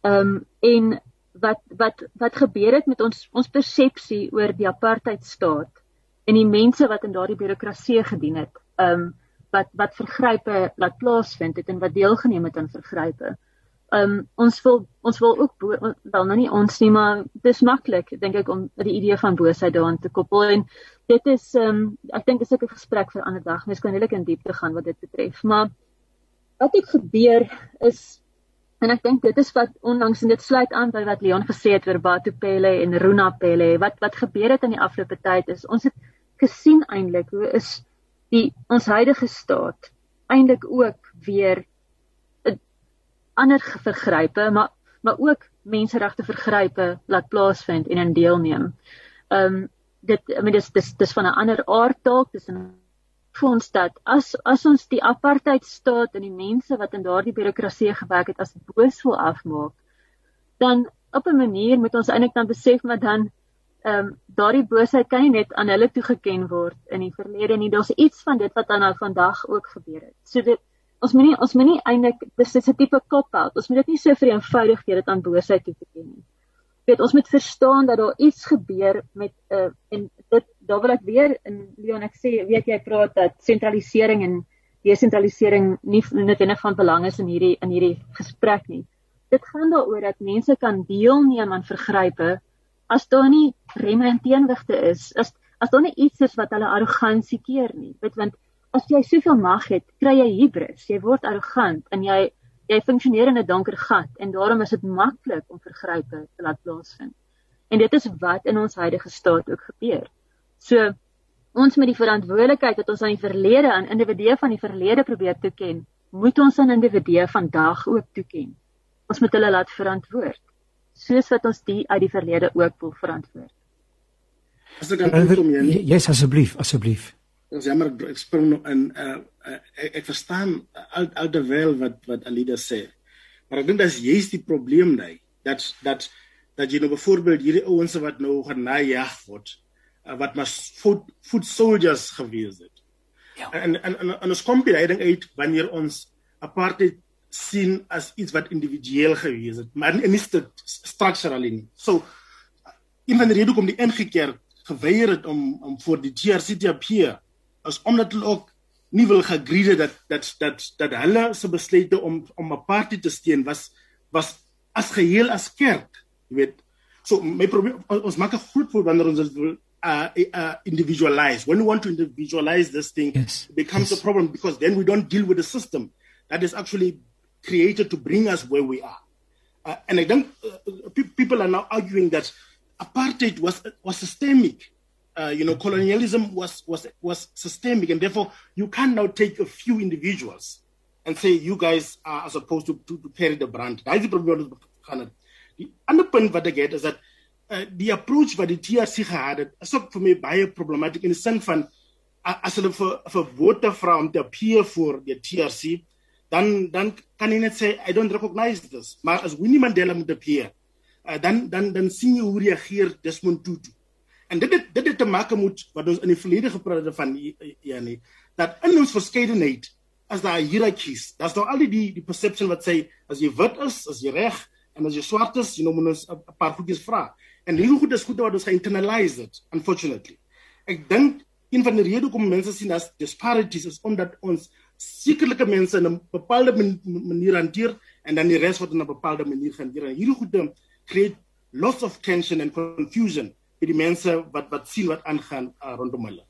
ehm um, en wat wat wat gebeur het met ons ons persepsie oor die apartheid staat en die mense wat in daardie bureaukrasie gedien het. Ehm um, wat wat vergrype laat plaasvind het en wat deelgeneem het aan vergrype. Um ons wil ons wil ook wel nou nie ons nie maar dis maklik dink ek om die idee van boosheid daaraan te koppel en dit is um ek dink dis 'n gesprek vir 'n ander dag. Mens kan regtig in diepte gaan wat dit betref. Maar wat het gebeur is En ek dink dit is wat onlangs en dit sluit aan by wat Leon gesê het oor Batupele en Runa Pele. Wat wat gebeur het in die afgelope tyd is ons het gesien eintlik hoe is die ons huidige staat eintlik ook weer ander vergrype, maar maar ook menseregte vergrype laat plaasvind en in deelneem. Ehm um, dit I mean dis dis dis van 'n ander aard dalk, dis 'n fonds dat as as ons die apartheid staat en die mense wat in daardie birokrasie gewerk het as boos wil afmaak, dan op 'n manier moet ons eintlik dan besef maar dan ehm um, daardie boosheid kan nie net aan hulle toegeken word in die verlede nie. Daar's iets van dit wat dan nou vandag ook gebeur het. So dit ons moenie ons moenie eintlik dis dis 'n tipe cop-out. Ons moet dit nie so vir eenvoudig gee dit aan boosheid toe te ken nie weet ons moet verstaan dat daar iets gebeur met 'n uh, en dit daar wil ek weer in Leon ek sê weet jy praat dat sentralisering en desentralisering nie noodwendig van belang is in hierdie in hierdie gesprek nie. Dit gaan daaroor dat mense kan deelneem aan vergrype as daar nie remme en teenwigte is, as as daar nie iets is wat hulle arrogansie keer nie. Weet want as jy soveel mag het, kry jy hubris, jy word arrogant en jy jy funksioneer in 'n donker gat en daarom is dit maklik om vergrype te laat plaasvind. En dit is wat in ons huidige staat ook gebeur. So ons met die verantwoordelikheid wat ons aan die verlede aan individue van die verlede probeer toeken, moet ons aan individue vandag ook toeken. Ons moet hulle laat verantwoord soos wat ons die uit die verlede ook wil verantwoord. As ek kan kom jy. Yes asseblief, asseblief. Ons jammer ek spring nog in uh, uh ek, ek verstaan al alterwyl wat wat Alida sê. Maar ek dink dat jy's die probleem daai dat dat dat jy nou byvoorbeeld hierdie ouens wat nou genajag word uh, wat maar food food soldiers gewees het. Ja. En en en, en ons kom by ding uit wanneer ons apartheid sien as iets wat individueel gewees het, maar nie dit structurally nie. So in van die rede kom die ingekeer geweier het om om voor die GRC te appear is omdat hulle ook nie wil geagree dat dat dat dat hulle se besluite om om 'n party te steun was was as geheel as kerk, jy weet. So my probleem ons maak 'n groot voorbeeld wanneer ons dit wil uh, uh individualize. When we want to individualize this thing, yes. it becomes yes. a problem because then we don't deal with the system that is actually created to bring us where we are. Uh, and I think uh, people are now arguing that apartheid was was systemic uh, you know, colonialism was, was, was systemic, and therefore you can now take a few individuals and say you guys are supposed to, to, to carry the brand. Daai is die probleem wat gaan het. Die ander punt wat ek het is dat uh, die approach wat die TRC gehad het, is ook vir my baie problematic in die sin van uh, as hulle vir vir vote vra om te appear voor die TRC, dan dan kan jy net sê I don't recognize this. Maar as Winnie Mandela moet appear, uh, dan dan dan sien jy hoe reageer Desmond Tutu. En dit dit dit het te maak met wat ons in die verlede gepraat het van ja nee, dat in ons verskeidenheid as daar hiërarchies, daar's nou al die die perception wat sê as jy wit is, as jy reg en as jy swart is, jy moet ons 'n paar goedjies vra. En hierdie goed is goed wat ons geinternalize het, unfortunately. Ek dink een van die redes hoekom mense sien as disparities is omdat ons sekerlike mense in 'n bepaalde manier hanteer en dan die res word in 'n bepaalde manier hanteer. En hierdie goed create lots of tension and confusion vir die mense wat wat sien wat aangaan uh, rondom hulle.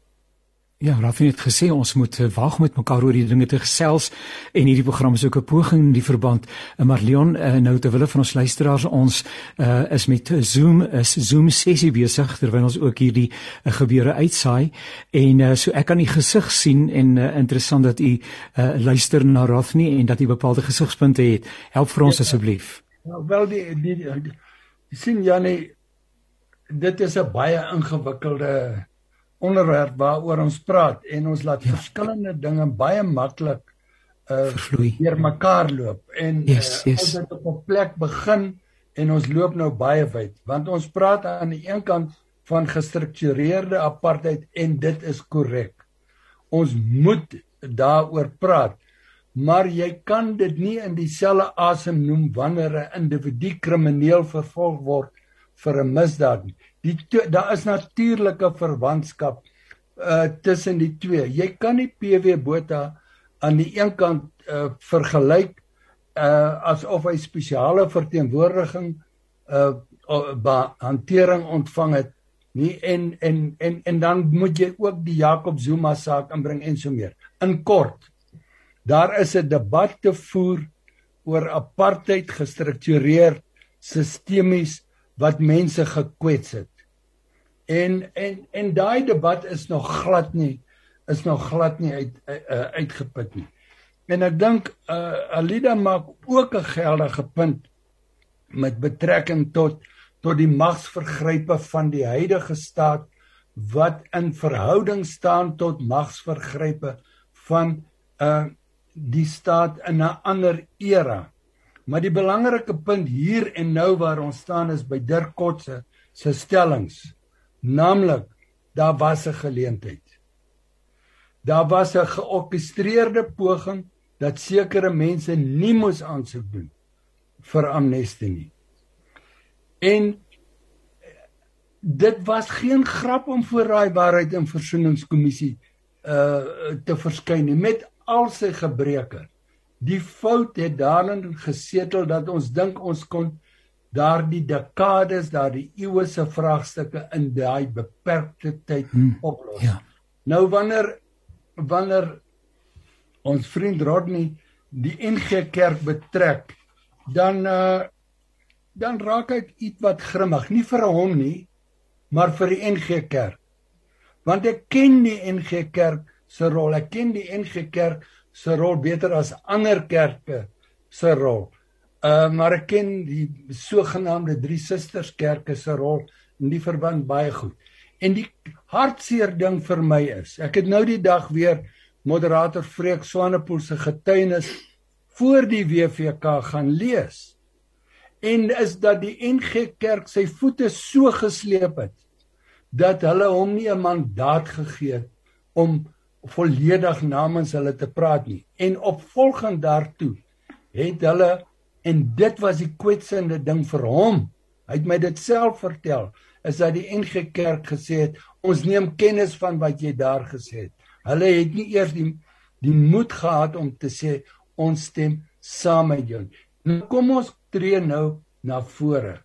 Ja, Raffie het gesê ons moet uh, wag met mekaar oor die dinge te gesels en hierdie program is ook 'n poging in die verband. Uh, maar Leon, uh, nou terwyl van ons luisteraars ons uh, is met Zoom is Zoom sessie besig terwyl ons ook hierdie uh, gebeure uitsaai en uh, so ek kan u gesig sien en uh, interessant dat u uh, luister na Raffie en dat u bepaalde gesigspunte het. Help vir ons ja, asseblief. Nou wel die die, die, die, die sien Janie dit is 'n baie ingewikkelde onderwerp waaroor ons praat en ons laat ja. verskillende dinge baie maklik uh deur mekaar loop en yes, uh, yes. ons het op 'n plek begin en ons loop nou baie wyd want ons praat aan die een kant van gestruktureerde apartheid en dit is korrek. Ons moet daaroor praat. Maar jy kan dit nie in dieselfde asem noem wanneer 'n individu krimineel vervolg word vir 'n misdaad nie. Die daar is natuurlike verwantskap uh tussen die twee. Jy kan nie PW Botha aan die een kant uh vergelyk uh asof hy spesiale verteenwoordiging uh hantering ontvang het nie en en en en dan moet jy ook die Jakob Zuma saak inbring en so meer. In kort, daar is 'n debat te voer oor apartheid gestruktureer sistemies wat mense gekwets het. En en en daai debat is nog glad nie is nog glad nie uit uh, uitgeput nie. En ek dink uh, Alida maak ook 'n geldige punt met betrekking tot tot die magsvergrype van die huidige staat wat in verhouding staan tot magsvergrype van uh die staat in 'n ander era. Maar die belangrike punt hier en nou waar ons staan is by Dirk Kotse se stellings. Naamlik, daar was 'n geleentheid. Daar was 'n georkestreerde poging dat sekere mense nie moes aansoek doen vir amnestie nie. En dit was geen grap om voor daai waarheid en versoeningskommissie uh te verskyn nie met al sy gebreke. Die fout het daarin gesetel dat ons dink ons kon daardie dekades, daardie eeue se vraagstukke in daai beperkte tyd hmm, oplos. Ja. Nou wanneer wanneer ons vriend Rodney die NG Kerk betrek, dan uh dan raak ek ietwat grimmig, nie vir hom nie, maar vir die NG Kerk. Want ek ken die NG Kerk se rol. Ek ken die NG Kerk se rol beter as ander kerke se rol. Uh maar ek ken die sogenaamde drie susters kerke se rol in die verband baie goed. En die hartseer ding vir my is, ek het nou die dag weer moderator Freek Swanepoel se getuienis voor die WVK gaan lees. En is dat die NG Kerk sy voete so gesleep het dat hulle hom nie 'n mandaat gegee het om volledig namens hulle te praat nie. En opvolgend daartoe het hulle en dit was die kwetsende ding vir hom. Hy het my dit self vertel is dat die NG Kerk gesê het ons neem kennis van wat jy daar gesê het. Hulle het nie eers die die moed gehad om te sê ons stem saam met jou. Nou kom ons tree nou na vore.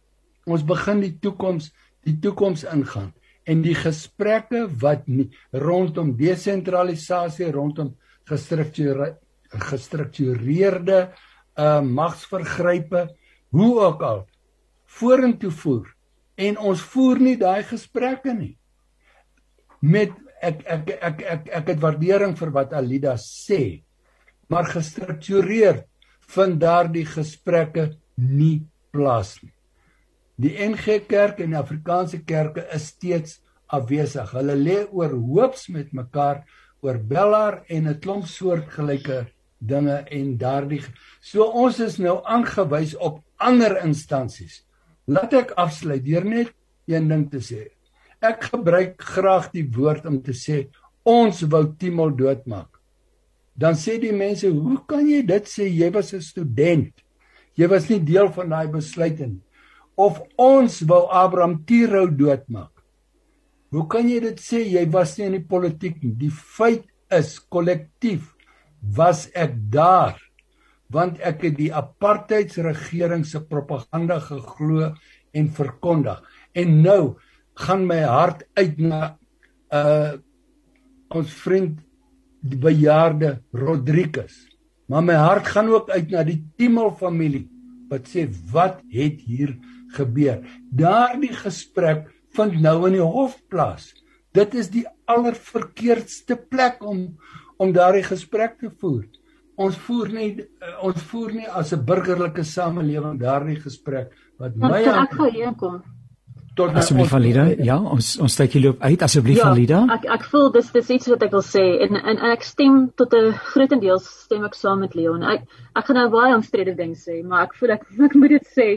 Ons begin die toekoms die toekoms ingaan en die gesprekke wat nie, rondom desentralisasie rondom gestruktureerde gestruktureerde uh magsvergrype hoe ook al vorentoe voer. En ons voer nie daai gesprekke nie. Met ek ek ek ek ek, het waardering vir wat Alida sê maar gestruktureerd vind daardie gesprekke nie plaas nie. Die NG Kerk en die Afrikaanse kerke is steeds afwesig. Hulle lê oor hoops met mekaar oor bellaar en 'n klomp soortgelyke dinge en daardie so ons is nou aangewys op ander instansies. Laat ek afsluit deur net een ding te sê. Ek gebruik graag die woord om te sê ons wou Timol doodmaak. Dan sê die mense, "Hoe kan jy dit sê? Jy was 'n student. Jy was nie deel van daai besluit nie." of ons wou Abraham Tiro doodmaak. Hoe kan jy dit sê jy was nie in die politiek nie? Die feit is kollektief was ek daar want ek het die apartheidsregering se propaganda geglo en verkondig. En nou gaan my hart uit na uh ons vriend die bejaarde Rodriguez. Maar my hart gaan ook uit na die Timel familie wat sê wat het hier gebeur. Daardie gesprek vind nou in die hof plaas. Dit is die allerverkeerdste plek om om daardie gesprek te voer. Ons voer nie eh, ons voer nie as 'n burgerlike samelewing daardie gesprek wat my ek gaan hier kom. Tot asseblief Valida. Ja, ons ons steek hier loop uit asseblief ja, Valida. Ek ek voel dis dis iets wat ek wil sê en en, en ek stem tot 'n grootendeels stem ek saam met Leon. Ek ek gaan nou baie omstrede ding sê, maar ek voel ek ek moet dit sê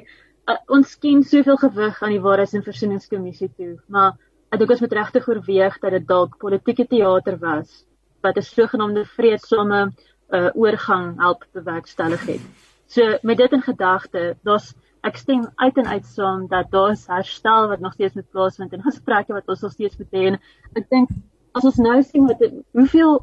uh, ons skien soveel gewig aan die Waarheids- en Versoeningskommissie toe, maar ek dink ons moet regtig oorweeg dat dit dalk politieke teater was wat 'n sogenaamde vredesame uh, oorgang help bewerkstellig het. So met dit in gedagte, daar's ek stem uit en uit saam dat daar's herstel wat nog steeds moet plaasvind en gesprekke wat ons nog steeds moet hê en ek dink as ons nou sien wat hoeveel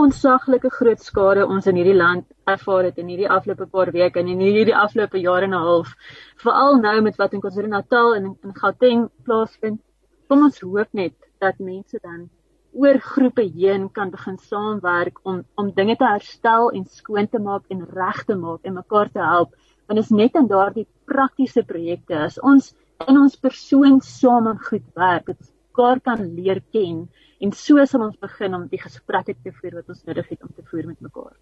onsaglike groot skade ons in hierdie land ervaar het in hierdie afgelope paar weke en in hierdie afgelope jare en 'n half veral nou met wat in KwaZulu-Natal en in Gauteng plaasvind kom ons hoop net dat mense dan oor groepe heen kan begin saamwerk om om dinge te herstel en skoon te maak en reg te maak en mekaar te help. Want is net in daardie praktiese projekte as ons in ons persoon saam goed werk, ons mekaar kan leer ken en so sal ons begin om die gesprekke te voer wat ons nodig het om te voer met mekaar.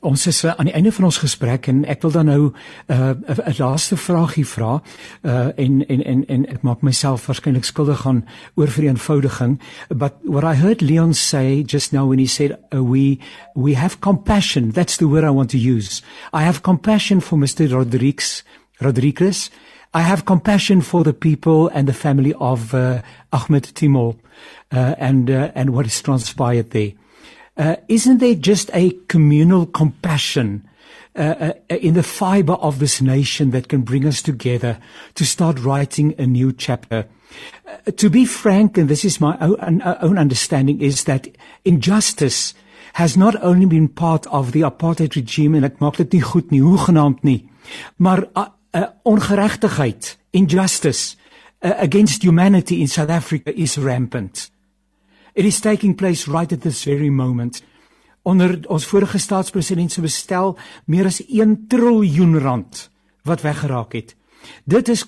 Ons is uh, aan die einde van ons gesprek en ek wil dan nou 'n uh, 'n laaste vraagie vra uh, en en en en ek maak myself waarskynlik skuldig aan oorvereenvoudiging but what I heard Leon say just now when he said uh, we we have compassion. That's the word I want to use. I have compassion for Mr Rodriguez Rodriguez. I have compassion for the people and the family of uh, Ahmed Timol uh, and uh, and what has transpired there uh, isn't there just a communal compassion uh, uh, in the fiber of this nation that can bring us together to start writing a new chapter? Uh, to be frank, and this is my own, uh, own understanding, is that injustice has not only been part of the apartheid regime en ek maak dit nie goed nie, hoegenaamd nie, maar uh, uh, injustice uh, against humanity in South Africa is rampant. It is taking place right at this very moment. Onder ons vorige staatspresident se bestel meer as 1 triljoen rand wat weggeraak het. Dit is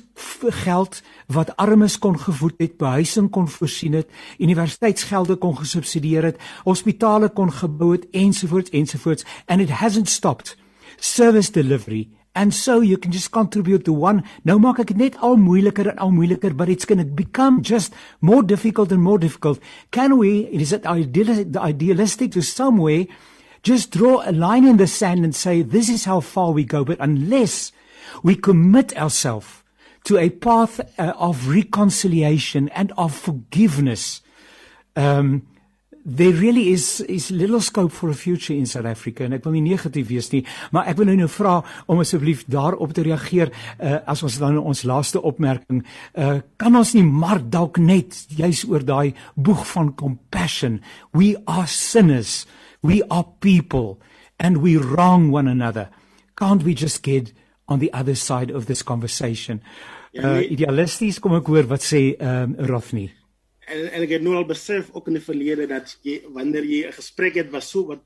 geld wat armes kon gevoed het, behuising kon voorsien het, universiteitsgelde kon gesubsidieer het, hospitale kon gebou het ensovoorts ensovoorts and it hasn't stopped. Service delivery And so you can just contribute to one. Nou maak ek dit net al moeiliker en al moeiliker, but it's going to become just more difficult and more difficult. Can we, is it ideal, idealistic to some way, just draw a line in the sand and say, this is how far we go. But unless we commit ourselves to a path uh, of reconciliation and of forgiveness, um, there really is is little scope for a future in South Africa en ek wil nie negatief wees nie maar ek wil nou nou vra om asseblief daarop te reageer uh, as ons dan ons laaste opmerking uh, kan ons nie maar dalk net juis oor daai boeg van compassion we are sinners we are people and we wrong one another. Can't we just get on the other side of this conversation? Uh, idealisties kom ek hoor wat sê um, Rothney en en ek het nou al besef ook in die verlede dat jy wanneer jy 'n gesprek het wat so wat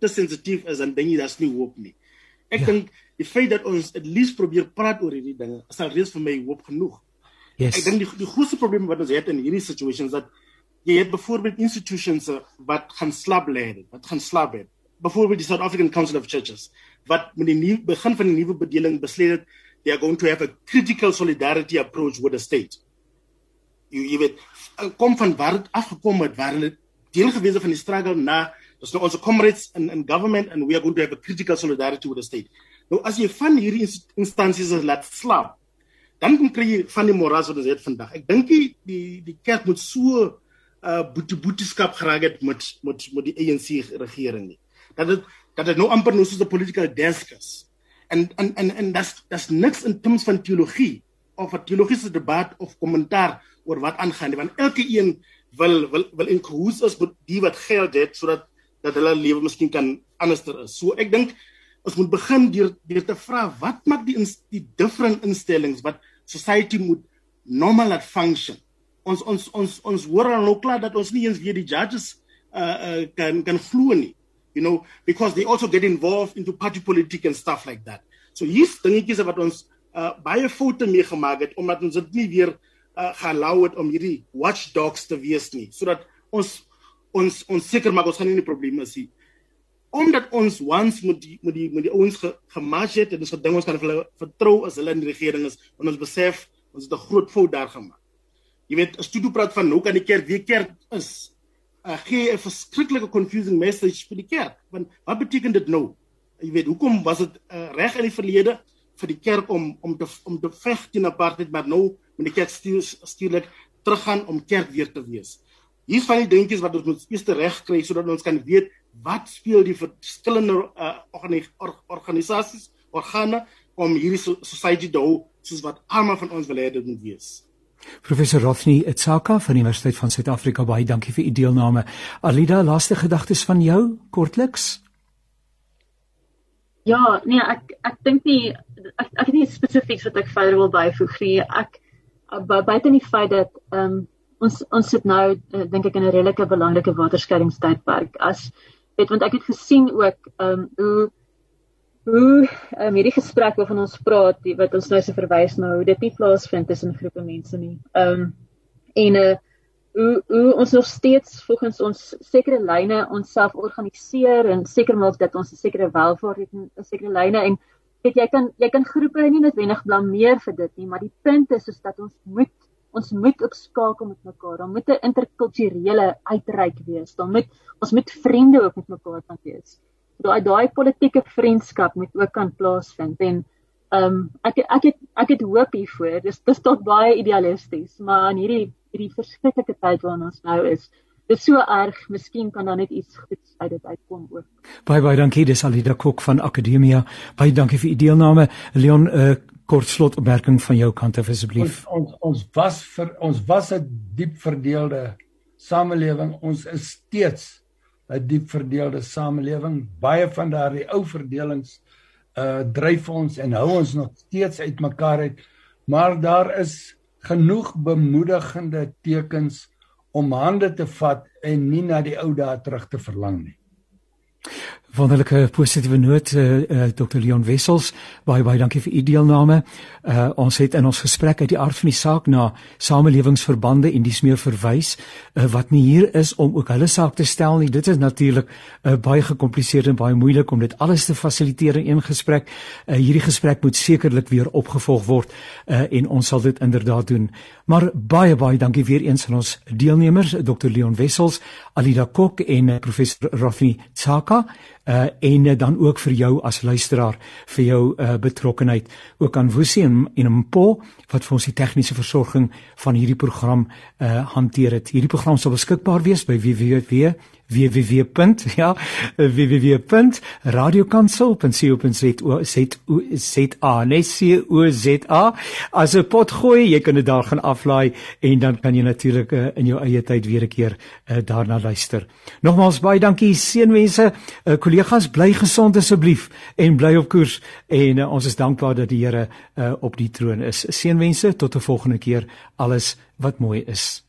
te sensitief is dan dink jy daar's nie hoop nie. Ek ja. dink die feit dat ons at least probeer praat oor hierdie dinge is al reeds vir my hoop genoeg. Yes. Ek dink die die grootste probleem wat ons het in hierdie situations dat jy het byvoorbeeld institutions wat gaan slap lê, wat gaan slap het. Byvoorbeeld die South African Council of Churches wat met die nuwe begin van die nuwe bedeling besluit het they are going to have a critical solidarity approach with the state jy jy weet eh, kom van waar dit afgekom het waar hulle deel gewees het van die struggle na dis nou ons comrades in in government and we are going to have a critical solidarity with the state. Nou as jy van hierdie instansies laat slaap dan kom kry jy van die moras wat ons het vandag. Ek dink die die die kerk moet so uh boete boeteskap geraak het met met met die ANC regering nie. Dat dit dat dit nou amper nou soos 'n political desk is en en en en dat's dat's niks in terme van teologie of 'n teologiese debat of kommentaar oor wat aangaan want elke een wil wil wil inkoos is met die wat geld het sodat dat hulle lewe miskien kan anderster is. So ek dink ons moet begin deur deur te vra wat maak die die different instellings wat society moet normal at function. Ons ons ons ons hoor al nou klaar dat ons nie eens weer die judges uh, uh kan kan glo nie. You know because they also get involved into party politics and stuff like that. So hier's dingetjies wat ons uh baie foute meegemaak het omdat ons dit nie weer uh, geallow het om hierdie watchdogs te wees nie sodat ons ons ons seker maak ons gaan nie 'n probleem hê omdat ons once met die met die met die ouens ge, gematch het en ons gedink ons kan hulle vertrou as hulle in die regering is en ons besef ons het 'n groot fout daar gemaak. Jy weet as jy praat van hoe kan die kerk weer kerk is uh, gee 'n verskriklike confusing message vir die kerk want wat beteken dit nou? Jy weet hoekom was dit uh, reg in die verlede vir die kerk om om te om te veg teen apartheid maar nou moet die kerk stuurlik teruggaan om kerk weer te wees. Hier's van die dingetjies wat ons moet eers reg kry sodat ons kan weet wat speel die verskillende uh, organisasies, organe om hierdie society te hou soos wat almal van ons wil hê dit moet wees. Professor Rothney Etsaka van die Universiteit van Suid-Afrika baie dankie vir u deelname. Alida, laaste gedagtes van jou kortliks? Ja, nee, ek ek dink nie ek ek het nie spesifiek wat ek verder wil byvoeg nie. Ek buite die feit dat ehm um, ons ons sit nou uh, dink ek in 'n redelike belangrike waterskeidingstydperk as weet want ek het gesien ook ehm um, hoe hoe um, hierdie gesprek waarvan ons praat wat ons nou se verwys na hoe dit nie plaasvind tussen groepe mense nie. Ehm um, en 'n uh, eh, hoe hoe ons nog steeds volgens ons sekere lyne onsself organiseer en seker maak dat ons 'n sekere welvaart het en 'n sekere lyne en weet jy kan jy kan groepe nie noodwendig blameer vir dit nie, maar die punt is is dat ons moet ons moet opskakel met mekaar. Daar moet 'n interkulturele uitreik wees. Dan moet ons moet vriende ook met mekaar kan wees. Daai daai politieke vriendskap moet ook kan plaasvind en ehm um, ek ek het ek het hoop hiervoor. Dis dis tot baie idealisties, maar in hierdie hierdie verskriklike tyd waarin ons nou is. Dit is so erg, miskien kan daar net iets goeds uit dit uitkom ook. Baie baie dankie, dis Alida Kok van Akademia. Baie dankie vir u deelname. Leon, 'n uh, kort slotopmerking van jou kant af asseblief. Ons, ons ons was vir ons was 'n diep verdeelde samelewing. Ons is steeds 'n diep verdeelde samelewing. Baie van daardie ou verdelings uh dryf ons en hou ons nog steeds uitmekaar uit. Maar daar is genoeg bemoedigende tekens om hande te vat en nie na die ou dae terug te verlang nie. Wonderlike positiewe noot uh, uh, Dr Leon Wessels baie baie dankie vir u deelname. Uh, ons het in ons gesprek uit die aard van die saak na samelewingsverbande en dis meer verwys uh, wat nie hier is om ook hulle saak te stel nie. Dit is natuurlik uh, baie gekompliseerd en baie moeilik om dit alles te fasiliteer in een gesprek. Uh, hierdie gesprek moet sekerlik weer opgevolg word uh, en ons sal dit inderdaad doen. Maar baie baie dankie weer eens aan ons deelnemers Dr Leon Wessels, Alida Kok en uh, professor Rafni Tsaka uh en dan ook vir jou as luisteraar vir jou uh betrokkenheid ook aan Woesie en en Mpo wat vir ons die tegniese versorging van hierdie program uh hanteer het. Hierdie program sal beskikbaar wees by www www. ja www.radiokansel.co.za NCOZA as 'n pot gooi jy kan dit daar gaan aflaai en dan kan jy natuurlik uh, in jou eie tyd weer 'n keer uh, daarna luister. Nogmaals baie dankie seënwense. Uh, kollegas bly gesond asseblief en bly op koers en uh, ons is dankbaar dat die Here uh, op die troon is. Seënwense tot 'n volgende keer. Alles wat mooi is.